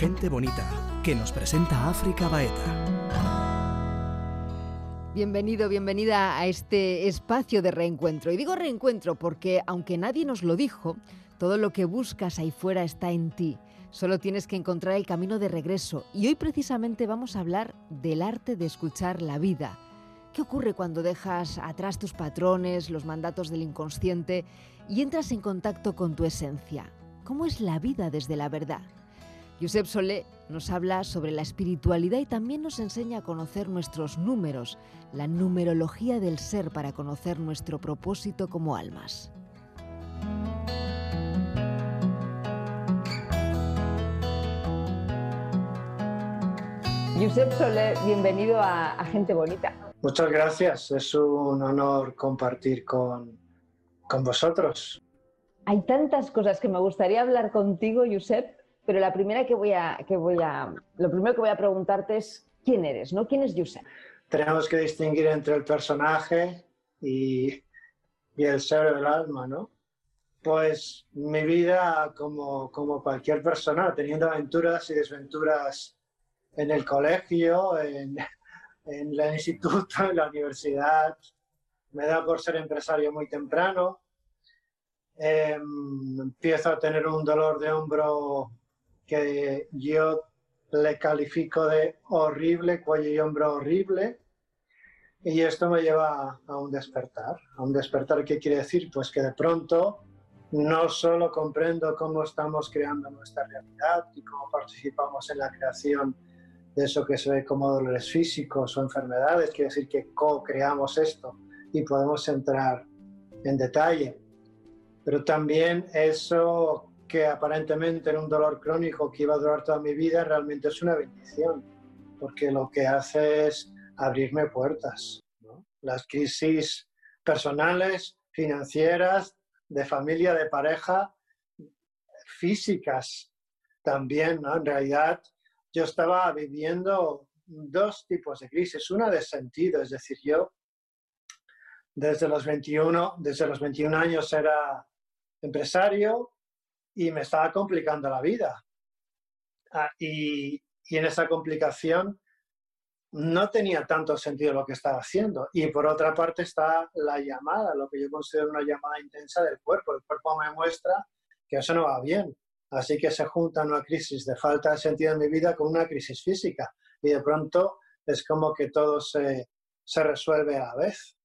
Gente Bonita, que nos presenta África Baeta. Bienvenido, bienvenida a este espacio de reencuentro. Y digo reencuentro porque, aunque nadie nos lo dijo, todo lo que buscas ahí fuera está en ti. Solo tienes que encontrar el camino de regreso. Y hoy precisamente vamos a hablar del arte de escuchar la vida. ¿Qué ocurre cuando dejas atrás tus patrones, los mandatos del inconsciente y entras en contacto con tu esencia? ¿Cómo es la vida desde la verdad? Josep Solé nos habla sobre la espiritualidad y también nos enseña a conocer nuestros números, la numerología del ser para conocer nuestro propósito como almas. Josep Solé, bienvenido a, Gente Bonita. Muchas gracias, es un honor compartir con, con vosotros. Hay tantas cosas que me gustaría hablar contigo, Josep, pero la primera que voy a, que voy a, lo primero que voy a preguntarte es quién eres, ¿no? ¿Quién es Yusef? Tenemos que distinguir entre el personaje y, y el ser del alma, ¿no? Pues mi vida, como, como cualquier persona, teniendo aventuras y desventuras en el colegio, en, en el instituto, en la universidad, me da por ser empresario muy temprano. Em, empiezo a tener un dolor de hombro que yo le califico de horrible, cuello y hombro horrible. Y esto me lleva a un despertar. ¿A un despertar qué quiere decir? Pues que de pronto no solo comprendo cómo estamos creando nuestra realidad y cómo participamos en la creación de eso que se ve como dolores físicos o enfermedades, quiere decir que co-creamos esto y podemos entrar en detalle. Pero también eso que aparentemente era un dolor crónico que iba a durar toda mi vida, realmente es una bendición, porque lo que hace es abrirme puertas. Las crisis personales, financieras, de familia, de pareja, físicas también, ¿no? En realidad yo estaba viviendo dos tipos de crisis, una de sentido, es decir, yo desde los 21, desde los 21 años era empresario, y me estaba complicando la vida. Ah, y, y, en esa complicación no tenía tanto sentido lo que estaba haciendo. Y por otra parte está la llamada, lo que yo considero una llamada intensa del cuerpo. El cuerpo me muestra que eso no va bien. Así que se junta una crisis de falta de sentido en mi vida con una crisis física. Y de pronto es como que todo se, se resuelve a la vez.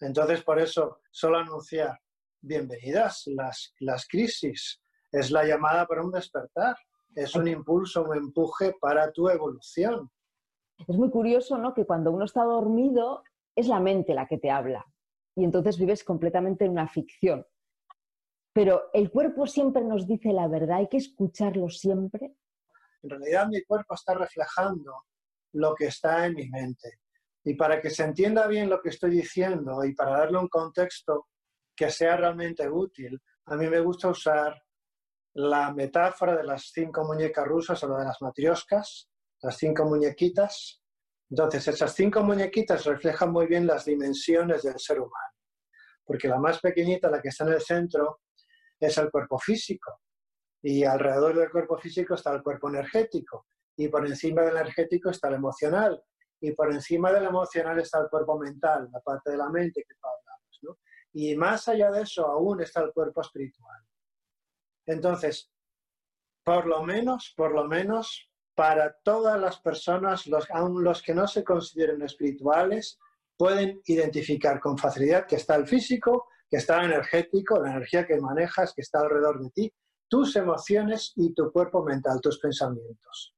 Entonces, por eso, solo anunciar, bienvenidas las, las crisis, es la llamada para un despertar, es un impulso, un empuje para tu evolución. Es muy curioso, ¿no? Que cuando uno está dormido es la mente la que te habla y entonces vives completamente en una ficción. Pero el cuerpo siempre nos dice la verdad, hay que escucharlo siempre. En realidad mi cuerpo está reflejando lo que está en mi mente. Y para que se entienda bien lo que estoy diciendo y para darle un contexto que sea realmente útil, a mí me gusta usar la metáfora de las cinco muñecas rusas o de las matrioscas, las cinco muñequitas. Entonces, esas cinco muñequitas reflejan muy bien las dimensiones del ser humano, porque la más pequeñita, la que está en el centro, es el cuerpo físico, y alrededor del cuerpo físico está el cuerpo energético, y por encima del energético está el emocional, y por encima del emocional está el cuerpo mental, la parte de la mente que hablamos. Y más allá de eso aún está el cuerpo espiritual. Entonces, por lo menos, por lo menos, para todas las personas, los, aun los que no se consideren espirituales, pueden identificar con facilidad que está el físico, que está el energético, la energía que manejas, que está alrededor de ti, tus emociones y tu cuerpo mental, tus pensamientos.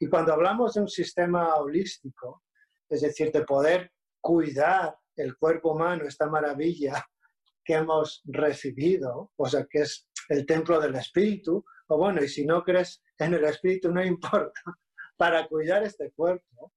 Y cuando hablamos de un sistema holístico, es decir, de poder cuidar el cuerpo humano, esta maravilla que hemos recibido, o sea, que es el templo del espíritu, o bueno, y si no crees en el espíritu, no importa, para cuidar este cuerpo,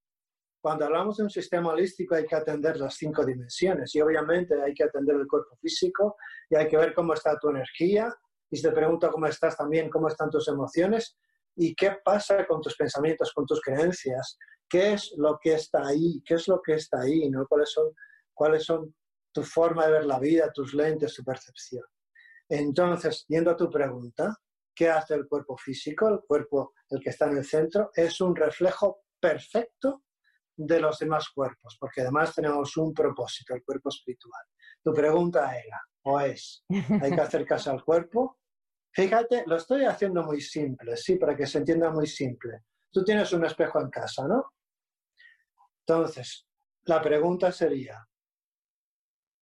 cuando hablamos de un sistema holístico hay que atender las cinco dimensiones y obviamente hay que atender el cuerpo físico y hay que ver cómo está tu energía y si te pregunto cómo estás también, cómo están tus emociones y qué pasa con tus pensamientos, con tus creencias, qué es lo que está ahí, qué es lo que está ahí, ¿no? ¿Cuáles son, cuáles son tu forma de ver la vida, tus lentes, tu percepción? Entonces, yendo a tu pregunta, ¿qué hace el cuerpo físico? El cuerpo, el que está en el centro, es un reflejo perfecto de los demás cuerpos, porque además tenemos un propósito, el cuerpo espiritual. Tu pregunta era, o es, ¿hay que hacer caso al cuerpo? Fíjate, lo estoy haciendo muy simple, sí, para que se entienda muy simple. Tú tienes un espejo en casa, ¿no? Entonces, la pregunta sería,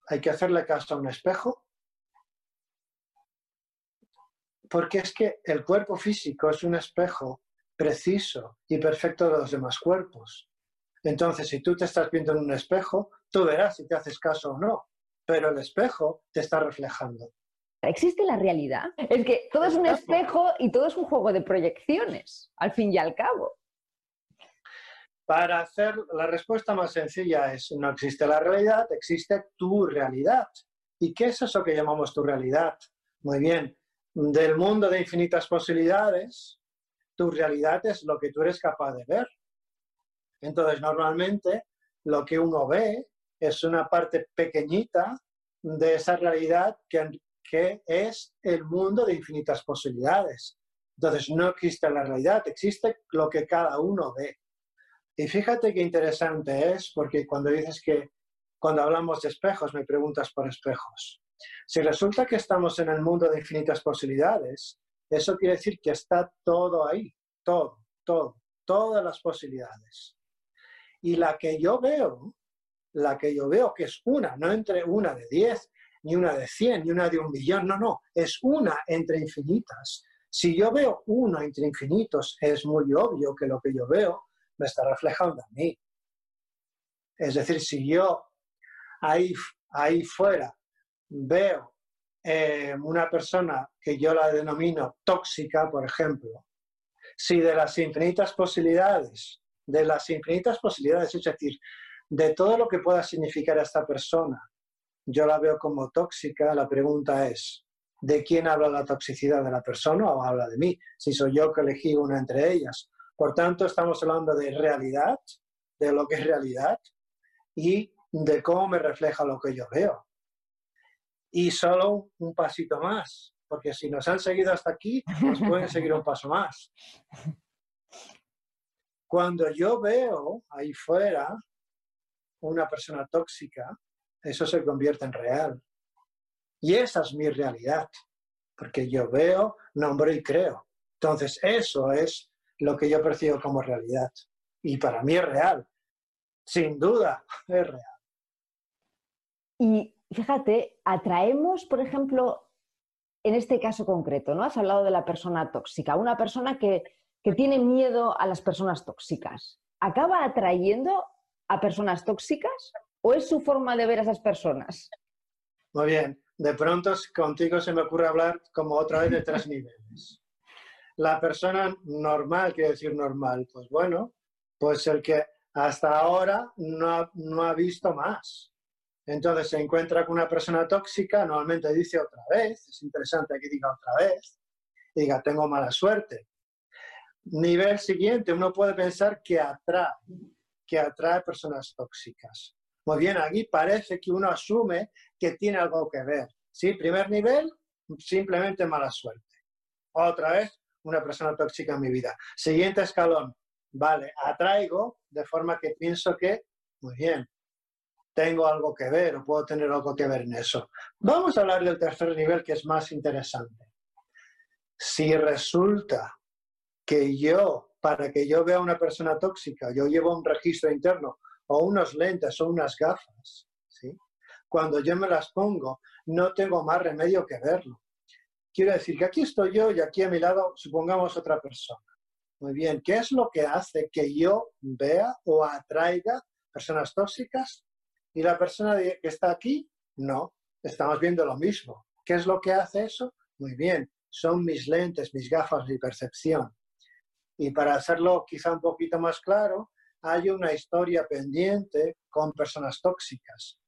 ¿hay que hacerle caso a un espejo? Porque es que el cuerpo físico es un espejo preciso y perfecto de los demás cuerpos. Entonces, si tú te estás viendo en un espejo, tú verás si te haces caso o no, pero el espejo te está reflejando. ¿Existe la realidad? Es que todo es un espejo y todo es un juego de proyecciones, al fin y al cabo. Para hacer la respuesta más sencilla es, no existe la realidad, existe tu realidad. ¿Y qué es eso que llamamos tu realidad? Muy bien, del mundo de infinitas posibilidades, tu realidad es lo que tú eres capaz de ver. Entonces, normalmente lo que uno ve es una parte pequeñita de esa realidad que, que es el mundo de infinitas posibilidades. Entonces, no existe la realidad, existe lo que cada uno ve. Y fíjate qué interesante es, porque cuando dices que cuando hablamos de espejos, me preguntas por espejos. Si resulta que estamos en el mundo de infinitas posibilidades, eso quiere decir que está todo ahí, todo, todo, todas las posibilidades. Y la que yo veo, la que yo veo que es una, no entre una de diez, ni una de cien, ni una de un millón, no, no, es una entre infinitas. Si yo veo uno entre infinitos, es muy obvio que lo que yo veo me está reflejando a mí. Es decir, si yo ahí, ahí fuera veo eh, una persona que yo la denomino tóxica, por ejemplo, si de las infinitas posibilidades de las infinitas posibilidades, es decir, de todo lo que pueda significar a esta persona, yo la veo como tóxica, la pregunta es, ¿de quién habla la toxicidad de la persona o habla de mí? Si soy yo que elegí una entre ellas. Por tanto, estamos hablando de realidad, de lo que es realidad y de cómo me refleja lo que yo veo. Y solo un pasito más, porque si nos han seguido hasta aquí, nos pueden seguir un paso más. Cuando yo veo ahí fuera una persona tóxica, eso se convierte en real. Y esa es mi realidad, porque yo veo, nombro y creo. Entonces, eso es lo que yo percibo como realidad. Y para mí es real. Sin duda, es real. Y fíjate, atraemos, por ejemplo, en este caso concreto, ¿no? Has hablado de la persona tóxica, una persona que que tiene miedo a las personas tóxicas, ¿acaba atrayendo a personas tóxicas o es su forma de ver a esas personas? Muy bien, de pronto contigo se me ocurre hablar como otra vez de tres niveles. La persona normal, quiere decir normal, pues bueno, pues el que hasta ahora no ha, no ha visto más. Entonces se encuentra con una persona tóxica, normalmente dice otra vez, es interesante que diga otra vez, diga, tengo mala suerte. Nivel siguiente, uno puede pensar que atrae, que atrae personas tóxicas. Muy bien, aquí parece que uno asume que tiene algo que ver. ¿sí? Primer nivel, simplemente mala suerte. Otra vez, una persona tóxica en mi vida. Siguiente escalón, vale, atraigo de forma que pienso que, muy bien, tengo algo que ver o puedo tener algo que ver en eso. Vamos a hablar del tercer nivel que es más interesante. Si resulta que yo, para que yo vea una persona tóxica, yo llevo un registro interno o unos lentes o unas gafas, ¿sí? Cuando yo me las pongo, no tengo más remedio que verlo. Quiero decir que aquí estoy yo y aquí a mi lado, supongamos otra persona. Muy bien, ¿qué es lo que hace que yo vea o atraiga personas tóxicas? Y la persona que está aquí, no, estamos viendo lo mismo. ¿Qué es lo que hace eso? Muy bien, son mis lentes, mis gafas, mi percepción. Y para hacerlo quizá un poquito más claro, hay una historia pendiente con personas tóxicas.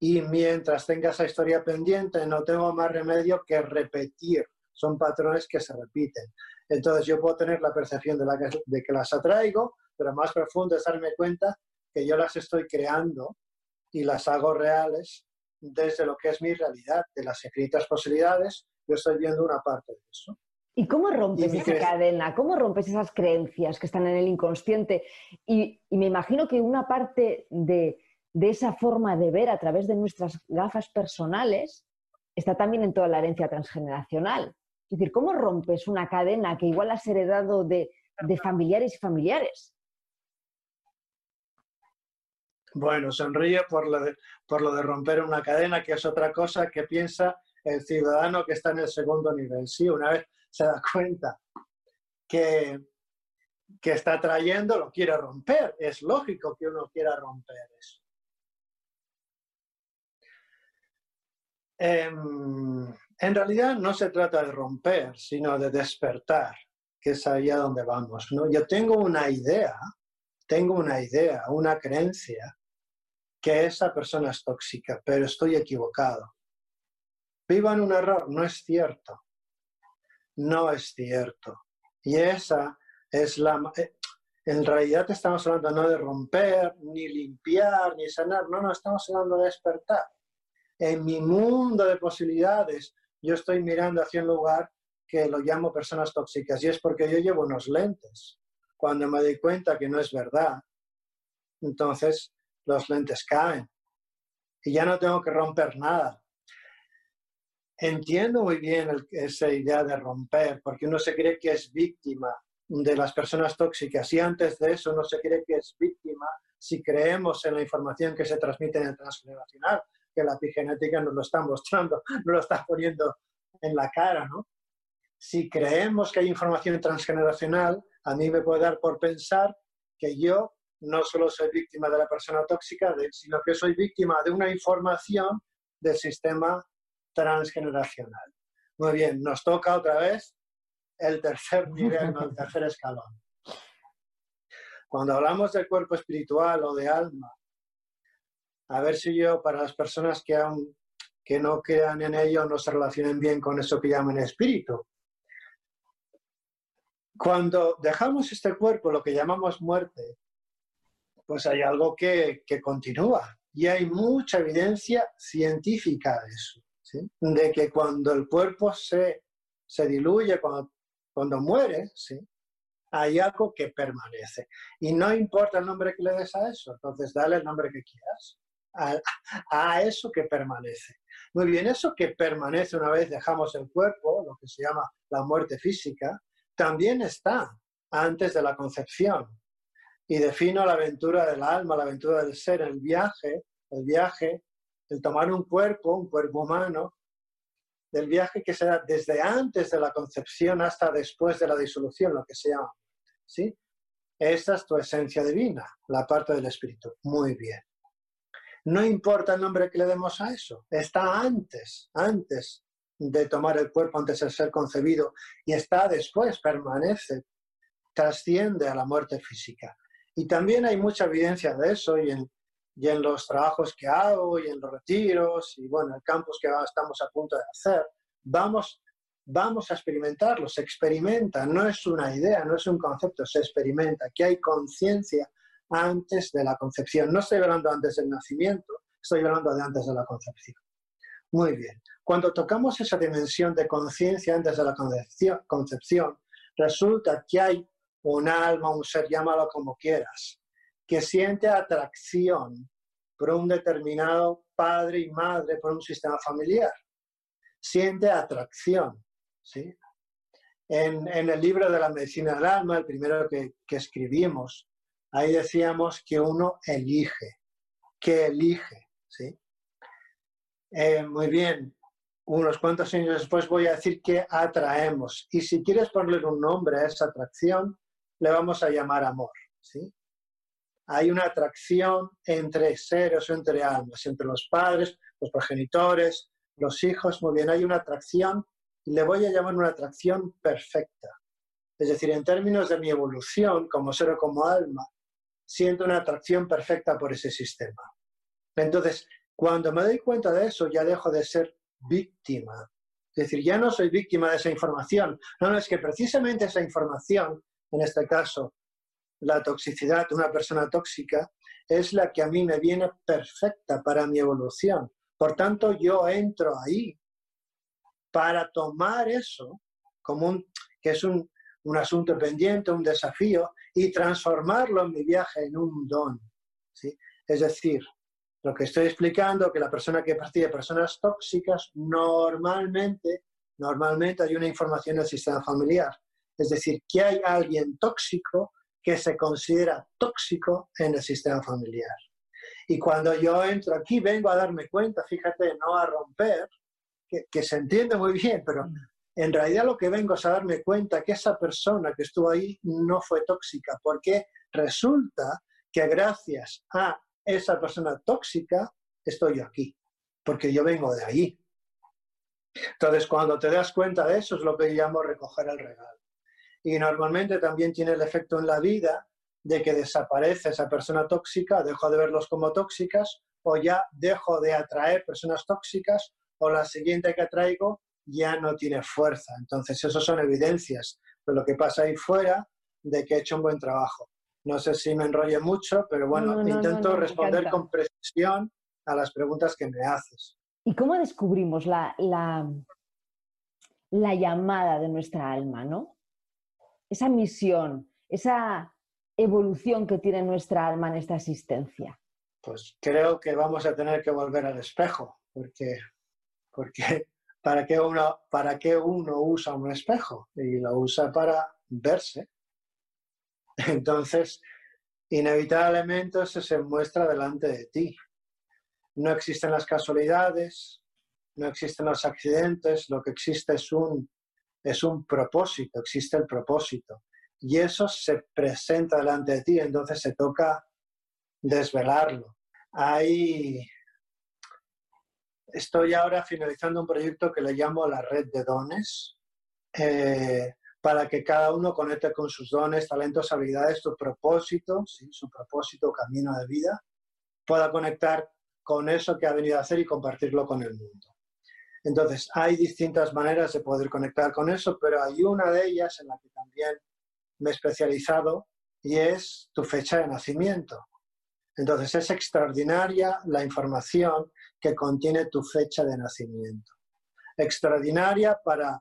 Y mientras tenga esa historia pendiente, no tengo más remedio que repetir. Son patrones que se repiten. Entonces yo puedo tener la percepción de, la que, de que las atraigo, pero más profundo es darme cuenta que yo las estoy creando y las hago reales desde lo que es mi realidad, de las infinitas posibilidades, yo estoy viendo una parte de eso. ¿Y ¿Y cómo rompes esa cadena? ¿Cómo rompes esas creencias que están en el inconsciente? Y, me imagino que una parte de, esa forma de ver a través de nuestras gafas personales está también en toda la herencia transgeneracional. Es decir, ¿cómo rompes una cadena que igual has heredado de, de familiares y familiares? Bueno, sonríe por lo, de, por lo de romper una cadena, que es otra cosa que piensa el ciudadano que está en el segundo nivel. Sí, una vez se da cuenta que, que está trayendo, lo quiere romper. Es lógico que uno quiera romper eso. Em, en realidad no se trata de romper, sino de despertar, que es allá donde vamos. ¿no? Yo tengo una idea, tengo una idea, una creencia, que esa persona es tóxica, pero estoy equivocado. Vivo en un error, no es cierto no es cierto. Y esa es la... Eh, en realidad estamos hablando no de romper, ni limpiar, ni sanar, no, no, estamos hablando de despertar. En mi mundo de posibilidades, yo estoy mirando hacia un lugar que lo llamo personas tóxicas y es porque yo llevo unos lentes. Cuando me doy cuenta que no es verdad, entonces los lentes caen y ya no tengo que romper nada. Entiendo muy bien esa idea de romper, porque uno se cree que es víctima de las personas tóxicas y antes de eso uno se cree que es víctima si creemos en la información que se transmite en el transgeneracional, que la epigenética nos lo está mostrando, nos lo está poniendo en la cara, ¿no? Si creemos que hay información transgeneracional, a mí me puede dar por pensar que yo no solo soy víctima de la persona tóxica, sino que soy víctima de una información del sistema transgeneracional. Muy bien, nos toca otra vez el tercer nivel, el tercer escalón. Cuando hablamos del cuerpo espiritual o de alma, a ver si yo, para las personas que, aún, que no crean en ello, no se relacionen bien con eso que llaman espíritu. Cuando dejamos este cuerpo, lo que llamamos muerte, pues hay algo que, continúa y hay mucha evidencia científica de eso de que cuando el cuerpo se, se diluye, cuando, muere, hay algo que permanece. Y no importa el nombre que le des a eso, entonces dale el nombre que quieras a, a, eso que permanece. Muy bien, eso que permanece una vez dejamos el cuerpo, lo que se llama la muerte física, también está antes de la concepción. Y defino la aventura del alma, la aventura del ser, el viaje, el viaje el tomar un cuerpo, un cuerpo humano, del viaje que se da desde antes de la concepción hasta después de la disolución, lo que se llama. ¿sí? Esa es tu esencia divina, la parte del espíritu. Muy bien. No importa el nombre que le demos a eso, está antes, antes de tomar el cuerpo, antes de ser concebido, y está después, permanece, trasciende a la muerte física. Y también hay mucha evidencia de eso, y en, y en los trabajos que hago y en los retiros y bueno, el campus que estamos a punto de hacer, vamos, vamos a experimentarlo, se experimenta, no es una idea, no es un concepto, se experimenta, que hay conciencia antes de la concepción. No estoy hablando antes del nacimiento, estoy hablando de antes de la concepción. Muy bien. Cuando tocamos esa dimensión de conciencia antes de la concepción, resulta que hay un alma, un ser, llámalo como quieras, que siente atracción por un determinado padre y madre, por un sistema familiar. Siente atracción. ¿sí? En, el libro de la medicina del alma, el primero que, escribimos, ahí decíamos que uno elige, que elige. ¿sí? Eh, muy bien, unos cuantos años después voy a decir que atraemos. Y si quieres ponerle un nombre a esa atracción, le vamos a llamar amor. ¿sí? hay una atracción entre seres o entre almas, entre los padres, los progenitores, los hijos, muy bien, hay una atracción le voy a llamar una atracción perfecta. Es decir, en términos de mi evolución como ser o como alma, siento una atracción perfecta por ese sistema. Entonces, cuando me doy cuenta de eso, ya dejo de ser víctima. Es decir, ya no soy víctima de esa información. No, no, es que precisamente esa información, en este caso, la toxicidad de una persona tóxica es la que a mí me viene perfecta para mi evolución. Por tanto, yo entro ahí para tomar eso como un, que es un, un asunto pendiente, un desafío, y transformarlo en mi viaje en un don. ¿sí? Es decir, lo que estoy explicando, que la persona que percibe personas tóxicas, normalmente, normalmente hay una información del sistema familiar. Es decir, que hay alguien tóxico que se considera tóxico en el sistema familiar. Y cuando yo entro aquí, vengo a darme cuenta, fíjate, no a romper, que, que se entiende muy bien, pero en realidad lo que vengo es a darme cuenta que esa persona que estuvo ahí no fue tóxica, porque resulta que gracias a esa persona tóxica estoy aquí, porque yo vengo de ahí. Entonces, cuando te das cuenta de eso, es lo que llamo recoger el regalo. Y normalmente también tiene el efecto en la vida de que desaparece esa persona tóxica, dejo de verlos como tóxicas, o ya dejo de atraer personas tóxicas, o la siguiente que atraigo ya no tiene fuerza. Entonces, eso son evidencias de lo que pasa ahí fuera, de que he hecho un buen trabajo. No sé si me enrolle mucho, pero bueno, intento responder con precisión a las preguntas que me haces. ¿Y cómo descubrimos la, la, la llamada de nuestra alma, no? Esa misión, esa evolución que tiene nuestra alma en esta existencia. Pues creo que vamos a tener que volver al espejo, porque, porque ¿para qué uno, para qué uno usa un espejo? Y lo usa para verse. Entonces, inevitablemente eso se muestra delante de ti. No existen las casualidades, no existen los accidentes, lo que existe es un, es un propósito, existe el propósito. Y eso se presenta delante de ti, entonces se toca desvelarlo. Hay, estoy ahora finalizando un proyecto que le llamo la red de dones. Eh, para que cada uno conecte con sus dones, talentos, habilidades, su propósito, su propósito, camino de vida, pueda conectar con eso que ha venido a hacer y compartirlo con el mundo. Entonces, hay distintas maneras de poder conectar con eso, pero hay una de ellas en la que también me he especializado y es tu fecha de nacimiento. Entonces, es extraordinaria la información que contiene tu fecha de nacimiento. Extraordinaria para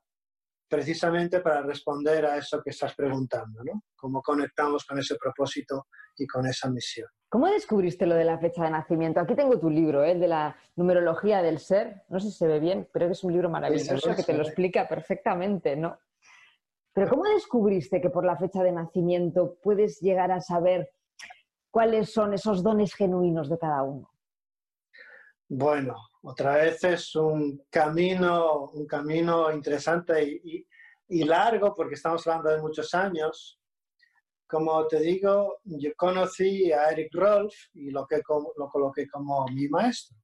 precisamente para responder a eso que estás preguntando, ¿no? Cómo conectamos con ese propósito y con esa misión. ¿Cómo descubriste lo de la fecha de nacimiento? Aquí tengo tu libro, ¿eh? el de la numerología del ser. No sé si se ve bien, pero es un libro maravilloso que te lo explica perfectamente, ¿no? Pero ¿cómo descubriste que por la fecha de nacimiento puedes llegar a saber cuáles son esos dones genuinos de cada uno? Bueno, otra vez es un camino, un camino interesante y, largo porque estamos hablando de muchos años. Como te digo, yo conocí a Eric Rolf y lo, que, lo coloqué como mi maestro.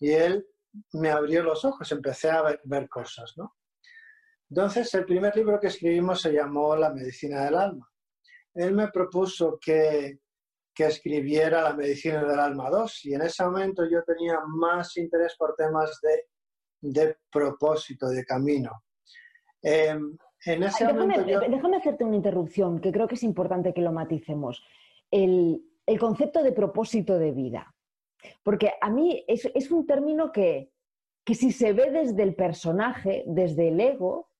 Y él me abrió los ojos, empecé a ver, ver cosas, ¿no? Entonces, el primer libro que escribimos se llamó La medicina del alma. Él me propuso que que escribiera La medicina del alma 2 y en ese momento yo tenía más interés por temas de, de propósito, de camino. Em, en ese déjame, déjame, hacerte una interrupción, que creo que es importante que lo maticemos. El, el concepto de propósito de vida. Porque a mí es, es un término que, que si se ve desde el personaje, desde el ego,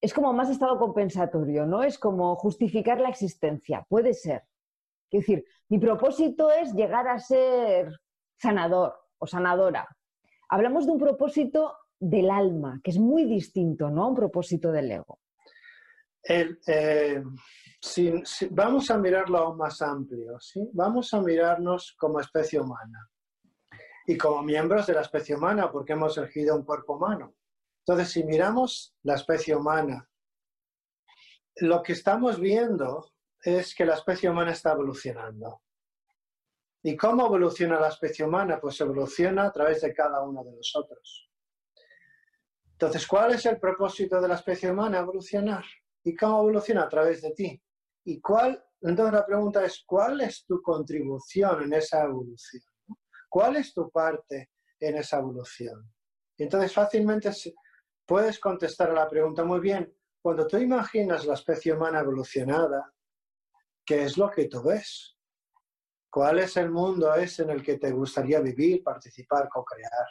es como más estado compensatorio, ¿no? Es como justificar la existencia. Puede ser. Es decir, mi propósito es llegar a ser sanador o sanadora. Hablamos de un propósito del alma, que es muy distinto, ¿no? A un propósito del ego. Eh, vamos a mirarlo aún más amplio, ¿sí? Vamos a mirarnos como especie humana y como miembros de la especie humana, porque hemos elegido un cuerpo humano. Entonces, si miramos la especie humana, lo que estamos viendo es que la especie humana está evolucionando. ¿Y cómo evoluciona la especie humana? Pues evoluciona a través de cada uno de nosotros. Entonces, ¿cuál es el propósito de la especie humana? Evolucionar. ¿Y cómo evoluciona? A través de ti. ¿Y cuál? Entonces la pregunta es, ¿cuál es tu contribución en esa evolución? ¿Cuál es tu parte en esa evolución? Entonces fácilmente puedes contestar a la pregunta muy bien. Cuando tú imaginas la especie humana evolucionada, ¿Qué es lo que tú ves? ¿Cuál es el mundo ese en el que te gustaría vivir, participar, co-crear?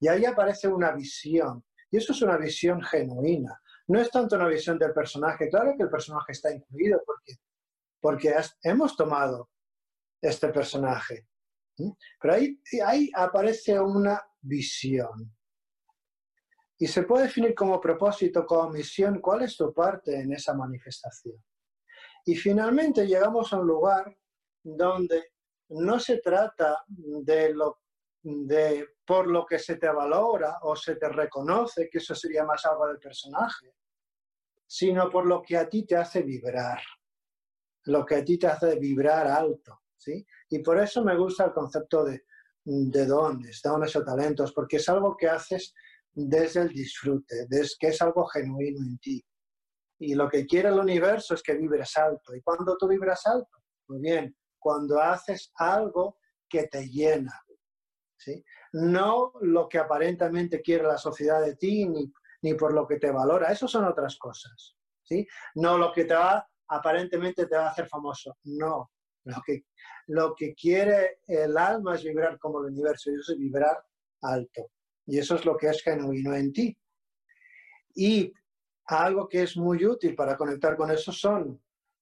Y ahí aparece una visión. Y eso es una visión genuina. no es tanto una visión del personaje, claro que el personaje está incluido porque, porque hemos tomado este personaje, pero ahí, ahí aparece una visión. Y se puede definir como propósito, como misión, cuál es tu parte en esa manifestación. Y finalmente llegamos a un lugar donde no se trata de lo de por lo que se te valora o se te reconoce, que eso sería más algo del personaje, sino por lo que a ti te hace vibrar, lo que a ti te hace vibrar alto, ¿sí? Y por eso me gusta el concepto de, de dones, dones o talentos, porque es algo que haces desde el disfrute, desde que es algo genuino en ti. Y lo que quiere el universo es que vibres alto. ¿Y cuando tú vibras alto? Muy bien, cuando haces algo que te llena. ¿sí? No lo que aparentemente quiere la sociedad de ti, ni, ni por lo que te valora. Eso son otras cosas. ¿sí? No lo que te va, aparentemente te va a hacer famoso. No. Lo que, lo que quiere el alma es vibrar como el universo, eso es vibrar alto. Y eso es lo que es genuino en ti. Y algo que es muy útil para conectar con eso son,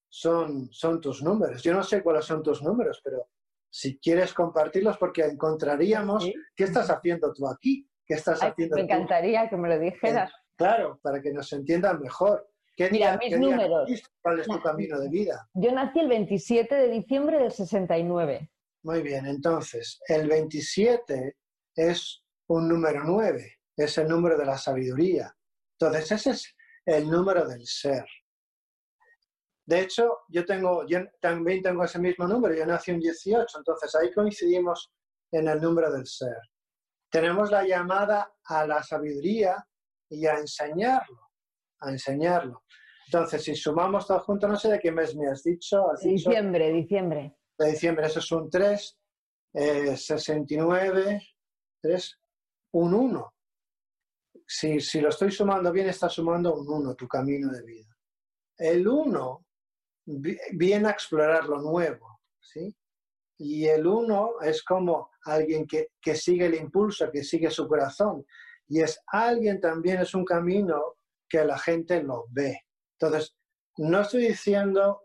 son, son tus números. Yo no sé cuáles son tus números, pero si quieres compartirlos, porque encontraríamos qué estás haciendo tú aquí, qué estás haciendo Me encantaría que me lo dijeras. claro, para que nos entiendan mejor. ¿Qué Mira, mis números. ¿Cuál es tu camino de vida? Yo nací el 27 de diciembre del 69. Muy bien, entonces, el 27 es un número 9, es el número de la sabiduría. Entonces, ese es el número del ser. De hecho, yo, tengo, yo también tengo ese mismo número, yo nací un 18, entonces ahí coincidimos en el número del ser. Tenemos la llamada a la sabiduría y a enseñarlo, a enseñarlo. Entonces, si sumamos todo junto, no sé de qué mes me has dicho. diciembre, diciembre. De diciembre, eso es un 3, 69, 3, un 1. Si, si lo estoy sumando bien, está sumando un 1 tu camino de vida. El 1 viene a explorar lo nuevo, ¿sí? Y el 1 es como alguien que, que sigue el impulso, que sigue su corazón. Y es alguien también, es un camino que la gente lo ve. Entonces, no estoy diciendo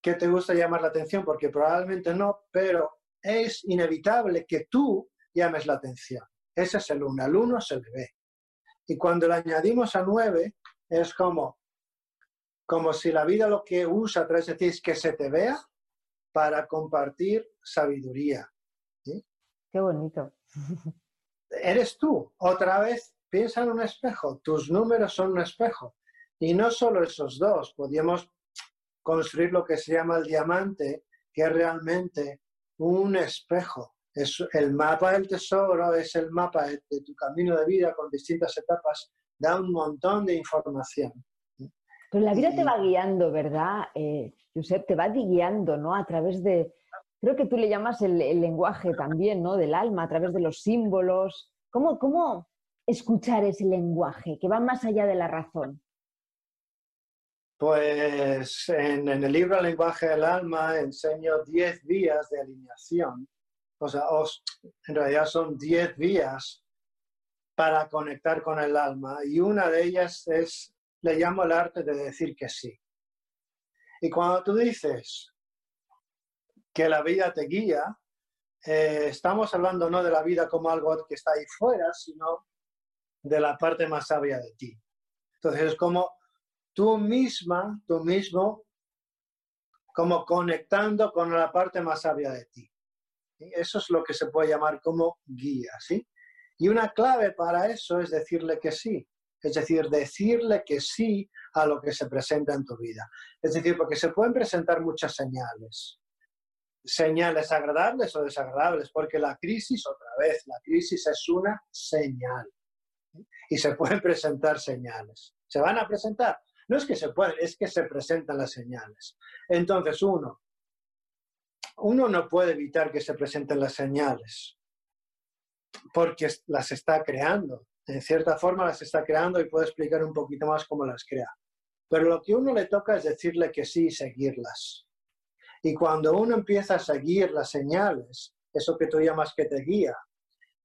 que te gusta llamar la atención, porque probablemente no, pero es inevitable que tú llames la atención. Ese es el 1, al 1 se le ve. Y cuando le añadimos a 9, es como, como si la vida lo que usa a través de ti es que se te vea para compartir sabiduría. Qué bonito. Eres tú. Otra vez, piensa en un espejo. Tus números son un espejo. Y no solo esos dos. Podríamos construir lo que se llama el diamante, que es realmente un espejo. Es el mapa del tesoro, es el mapa de, tu camino de vida con distintas etapas. Da un montón de información. Pero la vida te va guiando, ¿verdad, eh, Josep? Te va guiando, ¿no? A través de, creo que tú le llamas el, lenguaje también, ¿no? Del alma, a través de los símbolos. ¿Cómo, ¿Cómo escuchar ese lenguaje que va más allá de la razón? Pues en, el libro El lenguaje del alma enseño 10 vías de alineación. O sea, en realidad son 10 vías para conectar con el alma y una de ellas es le llamo el arte de decir que sí. Y cuando tú dices que la vida te guía, eh, estamos hablando no de la vida como algo que está ahí fuera, sino de la parte más sabia de ti. Entonces es como tú misma, tú mismo, como conectando con la parte más sabia de ti. Eso es lo que se puede llamar como guía, ¿sí? Y una clave para eso es decirle que sí es decir, decirle que sí a lo que se presenta en tu vida. Es decir, porque se pueden presentar muchas señales, señales agradables o desagradables, porque la crisis, otra vez, la crisis es una señal. Y se pueden presentar señales. ¿Se van a presentar? No es que se pueden, es que se presentan las señales. Entonces, uno, uno no puede evitar que se presenten las señales, porque las está creando en cierta forma las está creando y puedo explicar un poquito más cómo las crea. Pero lo que uno le toca es decirle que sí y seguirlas. Y cuando uno empieza a seguir las señales, eso que tú llamas que te guía,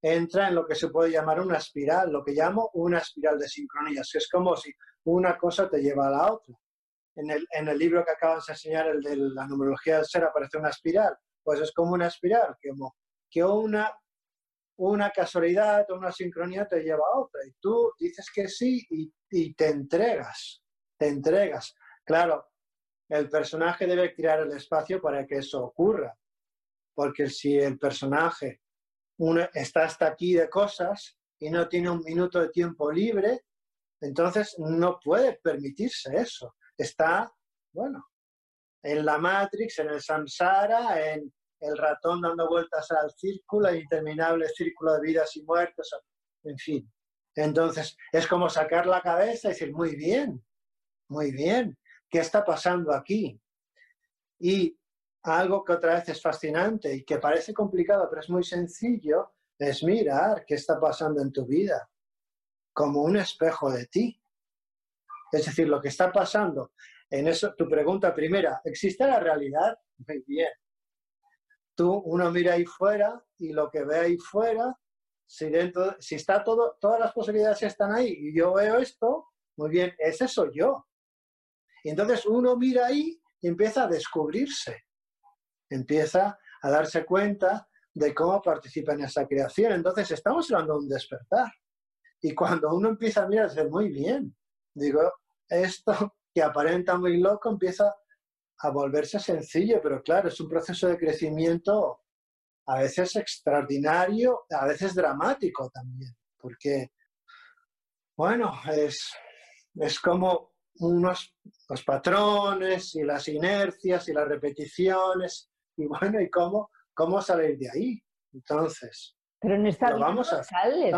entra en lo que se puede llamar una espiral, lo que llamo una espiral de sincronías, que es como si una cosa te lleva a la otra. En el, libro que acabas de enseñar, el de la numerología del ser, aparece una espiral. Pues es como una espiral, como que una, casualidad o una sincronía te lleva a otra. Y tú dices que sí y, te entregas, te entregas. Claro, el personaje debe crear el espacio para que eso ocurra. Porque si el personaje está hasta aquí de cosas y no tiene un minuto de tiempo libre, entonces no puede permitirse eso. Está, bueno, en la Matrix, en el samsara, en el ratón dando vueltas al círculo, el interminable círculo de vidas y muertes, en fin. Entonces, es como sacar la cabeza y decir, muy bien, muy bien, ¿qué está pasando aquí? Y algo que otra vez es fascinante y que parece complicado, pero es muy sencillo, es mirar qué está pasando en tu vida como un espejo de ti. Es decir, lo que está pasando en eso, tu pregunta primera, ¿existe la realidad? Muy bien. Tú, uno mira ahí fuera y lo que ve ahí fuera, si, dentro, si está todo, todas las posibilidades están ahí y yo veo esto, muy bien, ese soy yo. Y entonces uno mira ahí y empieza a descubrirse, empieza a darse cuenta de cómo participa en esa creación. Entonces estamos hablando de un despertar. Y cuando uno empieza a mirar, dice, muy bien, digo, esto que aparenta muy loco empieza a volverse sencillo, pero claro, es un proceso de crecimiento a veces extraordinario, a veces dramático también, porque, bueno, es, es como unos los patrones y las inercias y las repeticiones, y bueno, y cómo, cómo salir de ahí. Entonces, pero en esta vida vamos a, sales,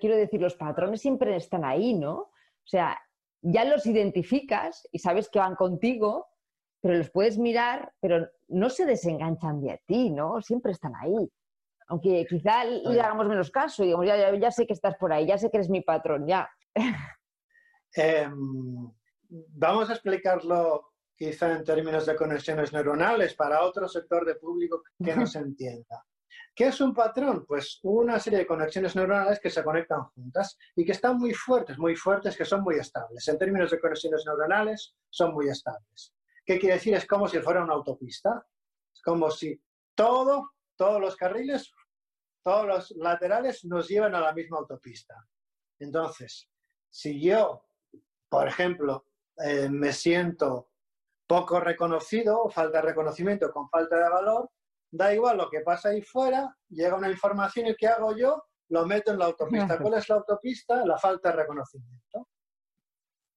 Quiero decir, los patrones siempre están ahí, ¿no? O sea, ya los identificas y sabes que van contigo, pero los puedes mirar, pero no se desenganchan de ti, ¿no? Siempre están ahí. Aunque quizá le hagamos menos caso, digamos, ya, ya, sé que estás por ahí, ya sé que eres mi patrón, ya. Em, vamos a explicarlo quizá en términos de conexiones neuronales para otro sector de público que no se entienda. ¿Qué es un patrón? Pues una serie de conexiones neuronales que se conectan juntas y que están muy fuertes, muy fuertes, que son muy estables. En términos de conexiones neuronales, son muy estables. ¿Qué quiere decir? Es como si fuera una autopista. Es como si todo, todos los carriles, todos los laterales nos llevan a la misma autopista. Entonces, si yo, por ejemplo, eh, me siento poco reconocido, falta de reconocimiento con falta de valor, da igual lo que pasa ahí fuera, llega una información y ¿qué hago yo? Lo meto en la autopista. ¿Cuál es la autopista? La falta de reconocimiento.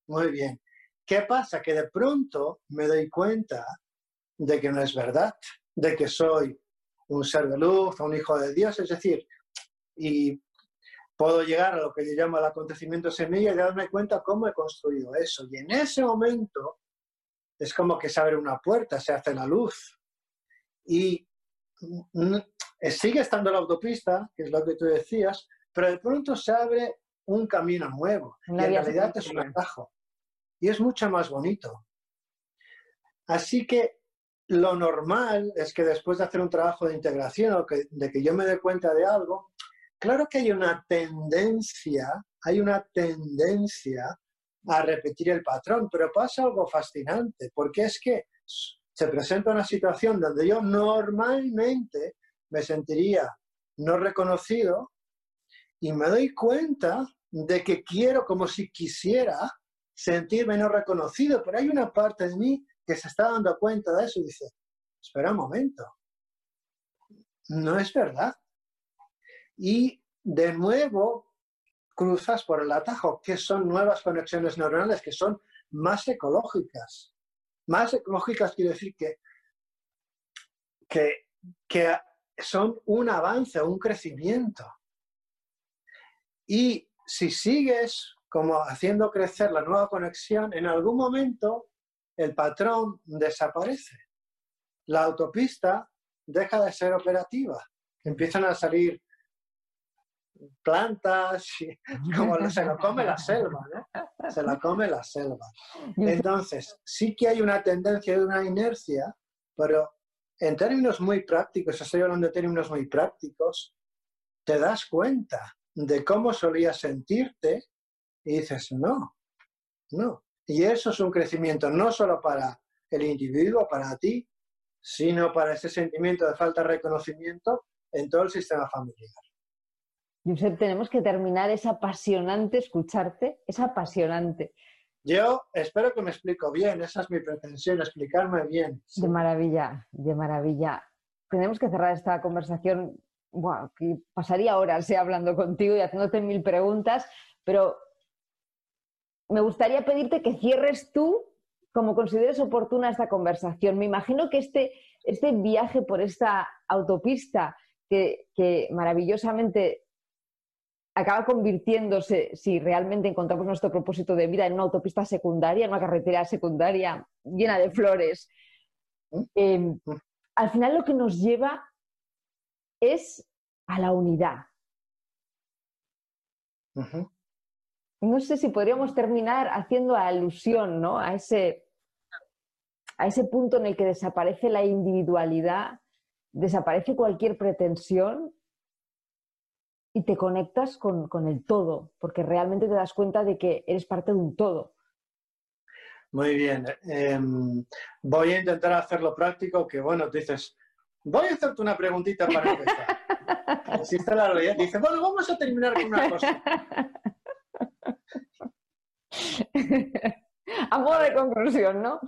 Muy bien. ¿Qué pasa? Que de pronto me doy cuenta de que no es verdad, de que soy un ser de luz, un hijo de Dios, es decir, y puedo llegar a lo que yo llamo el acontecimiento semilla y darme cuenta cómo he construido eso. Y en ese momento es como que se abre una puerta, se hace la luz. Y sigue estando la autopista, que es lo que tú decías, pero de pronto se abre un camino nuevo. y en realidad es un atajo. Y es mucho más bonito. Así que lo normal es que después de hacer un trabajo de integración o de que yo me dé cuenta de algo, claro que hay una tendencia, hay una tendencia a repetir el patrón, pero pasa algo fascinante, porque es que se presenta una situación donde yo normalmente me sentiría no reconocido y me doy cuenta de que quiero como si quisiera sentirme no reconocido, pero hay una parte de mí que se está dando cuenta de eso y dice, espera un momento, no es verdad. Y de nuevo cruzas por el atajo, que son nuevas conexiones neuronales, que son más ecológicas, más ecológicas quiere decir que, que, son un avance, un crecimiento. Y si sigues como haciendo crecer la nueva conexión, en algún momento el patrón desaparece. La autopista deja de ser operativa. Empiezan a salir plantas, como se lo come la selva, ¿no? Se la come la selva. Entonces, sí que hay una tendencia de una inercia, pero en términos muy prácticos, estoy hablando de términos muy prácticos, te das cuenta de cómo solías sentirte y dices, no, No. Y eso es un crecimiento no solo para el individuo, para ti, sino para ese sentimiento de falta de reconocimiento en todo el sistema familiar. Josep, tenemos que terminar, es apasionante escucharte, es apasionante. Yo espero que me explico bien, esa es mi pretensión, explicarme bien. De maravilla, de maravilla. Tenemos que cerrar esta conversación, que pasaría horas ¿eh? hablando contigo y haciéndote mil preguntas, pero me gustaría pedirte que cierres tú como consideres oportuna esta conversación. Me imagino que este, este viaje por esta autopista que, que maravillosamente acaba convirtiéndose, si realmente encontramos nuestro propósito de vida, en una autopista secundaria, en una carretera secundaria llena de flores. Em, al final lo que nos lleva es a la unidad. No sé si podríamos terminar haciendo alusión ¿no? a, ese, a ese punto en el que desaparece la individualidad, desaparece cualquier pretensión y te conectas con, el todo, porque realmente te das cuenta de que eres parte de un todo. Muy bien. Em, voy a intentar hacerlo práctico, que bueno, dices, voy a hacerte una preguntita para empezar. Así está la realidad. Dice, bueno, vamos a terminar con una cosa. a modo de conclusión, ¿no?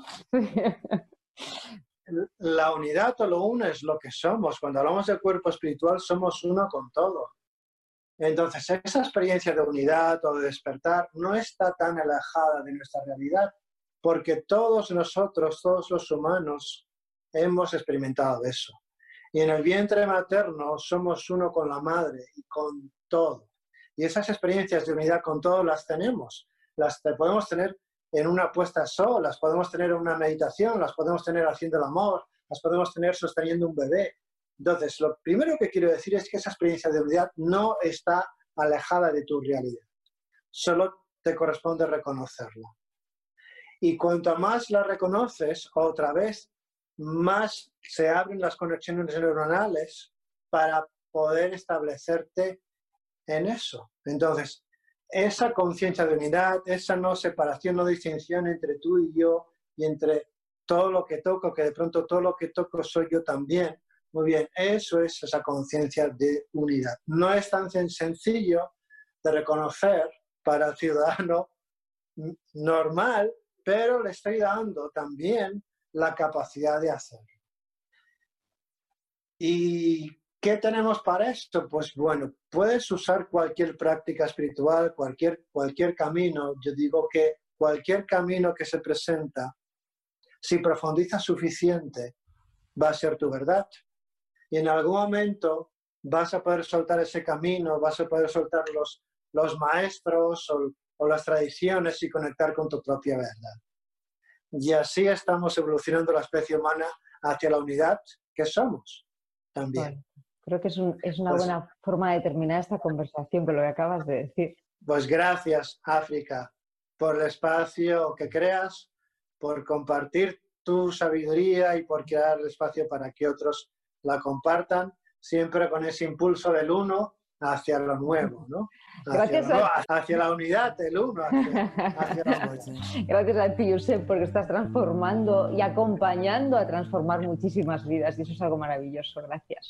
la unidad o lo uno es lo que somos. Cuando hablamos del cuerpo espiritual, somos uno con todo. Entonces, esa experiencia de unidad o de despertar no está tan alejada de nuestra realidad, porque todos nosotros, todos los humanos, hemos experimentado eso. Y en el vientre materno somos uno con la madre y con todo. Y esas experiencias de unidad con todo las tenemos. Las podemos tener en una puesta sol, las podemos tener en una meditación, las podemos tener haciendo el amor, las podemos tener sosteniendo un bebé, entonces, lo primero que quiero decir es que esa experiencia de unidad no está alejada de tu realidad. Solo te corresponde reconocerla. Y cuanto más la reconoces, otra vez, más se abren las conexiones neuronales para poder establecerte en eso. Entonces, esa conciencia de unidad, esa no separación, no distinción entre tú y yo y entre todo lo que toco, que de pronto todo lo que toco soy yo también, muy bien, eso es esa conciencia de unidad. No es tan sencillo de reconocer para el ciudadano normal, pero le estoy dando también la capacidad de hacerlo. ¿Y qué tenemos para esto? Pues bueno, puedes usar cualquier práctica espiritual, cualquier, cualquier camino. Yo digo que cualquier camino que se presenta, si profundizas suficiente, va a ser tu verdad y en algún momento vas a poder soltar ese camino, vas a poder soltar los, los maestros o, las tradiciones y conectar con tu propia verdad. Y así estamos evolucionando la especie humana hacia la unidad que somos también. creo que es, es una pues buena forma de terminar esta conversación con lo que acabas de decir. Pues gracias, África, por el espacio que creas, por compartir tu sabiduría y por crear el espacio para que otros la compartan, siempre con ese impulso del uno hacia lo nuevo, ¿no? Hacia, la unidad del uno. Gracias a ti, Josep, porque estás transformando y acompañando a transformar muchísimas vidas y eso es algo maravilloso. Gracias.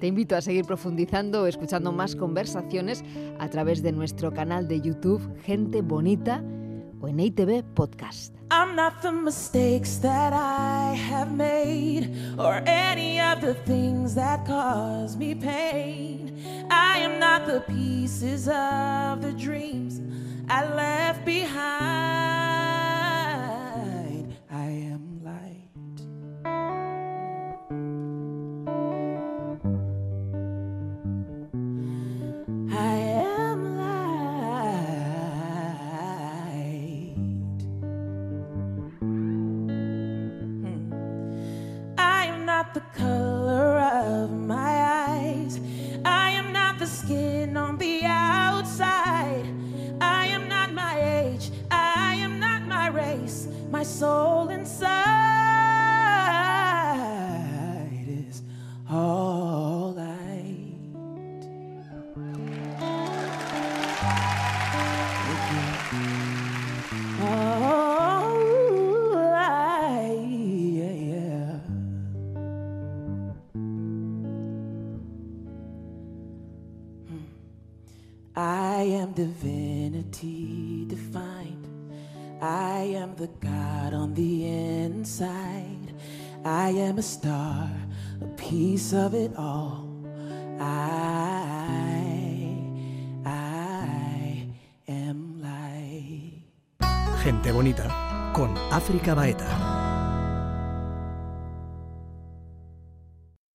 Te invito a seguir profundizando o escuchando más conversaciones a través de nuestro canal de YouTube Gente Bonita o en ITV Podcast. I'm not the mistakes that I have made or any of the things that cause me pain. I am not the pieces of the dreams I left behind. Am light. Gente bonita con África Baeta.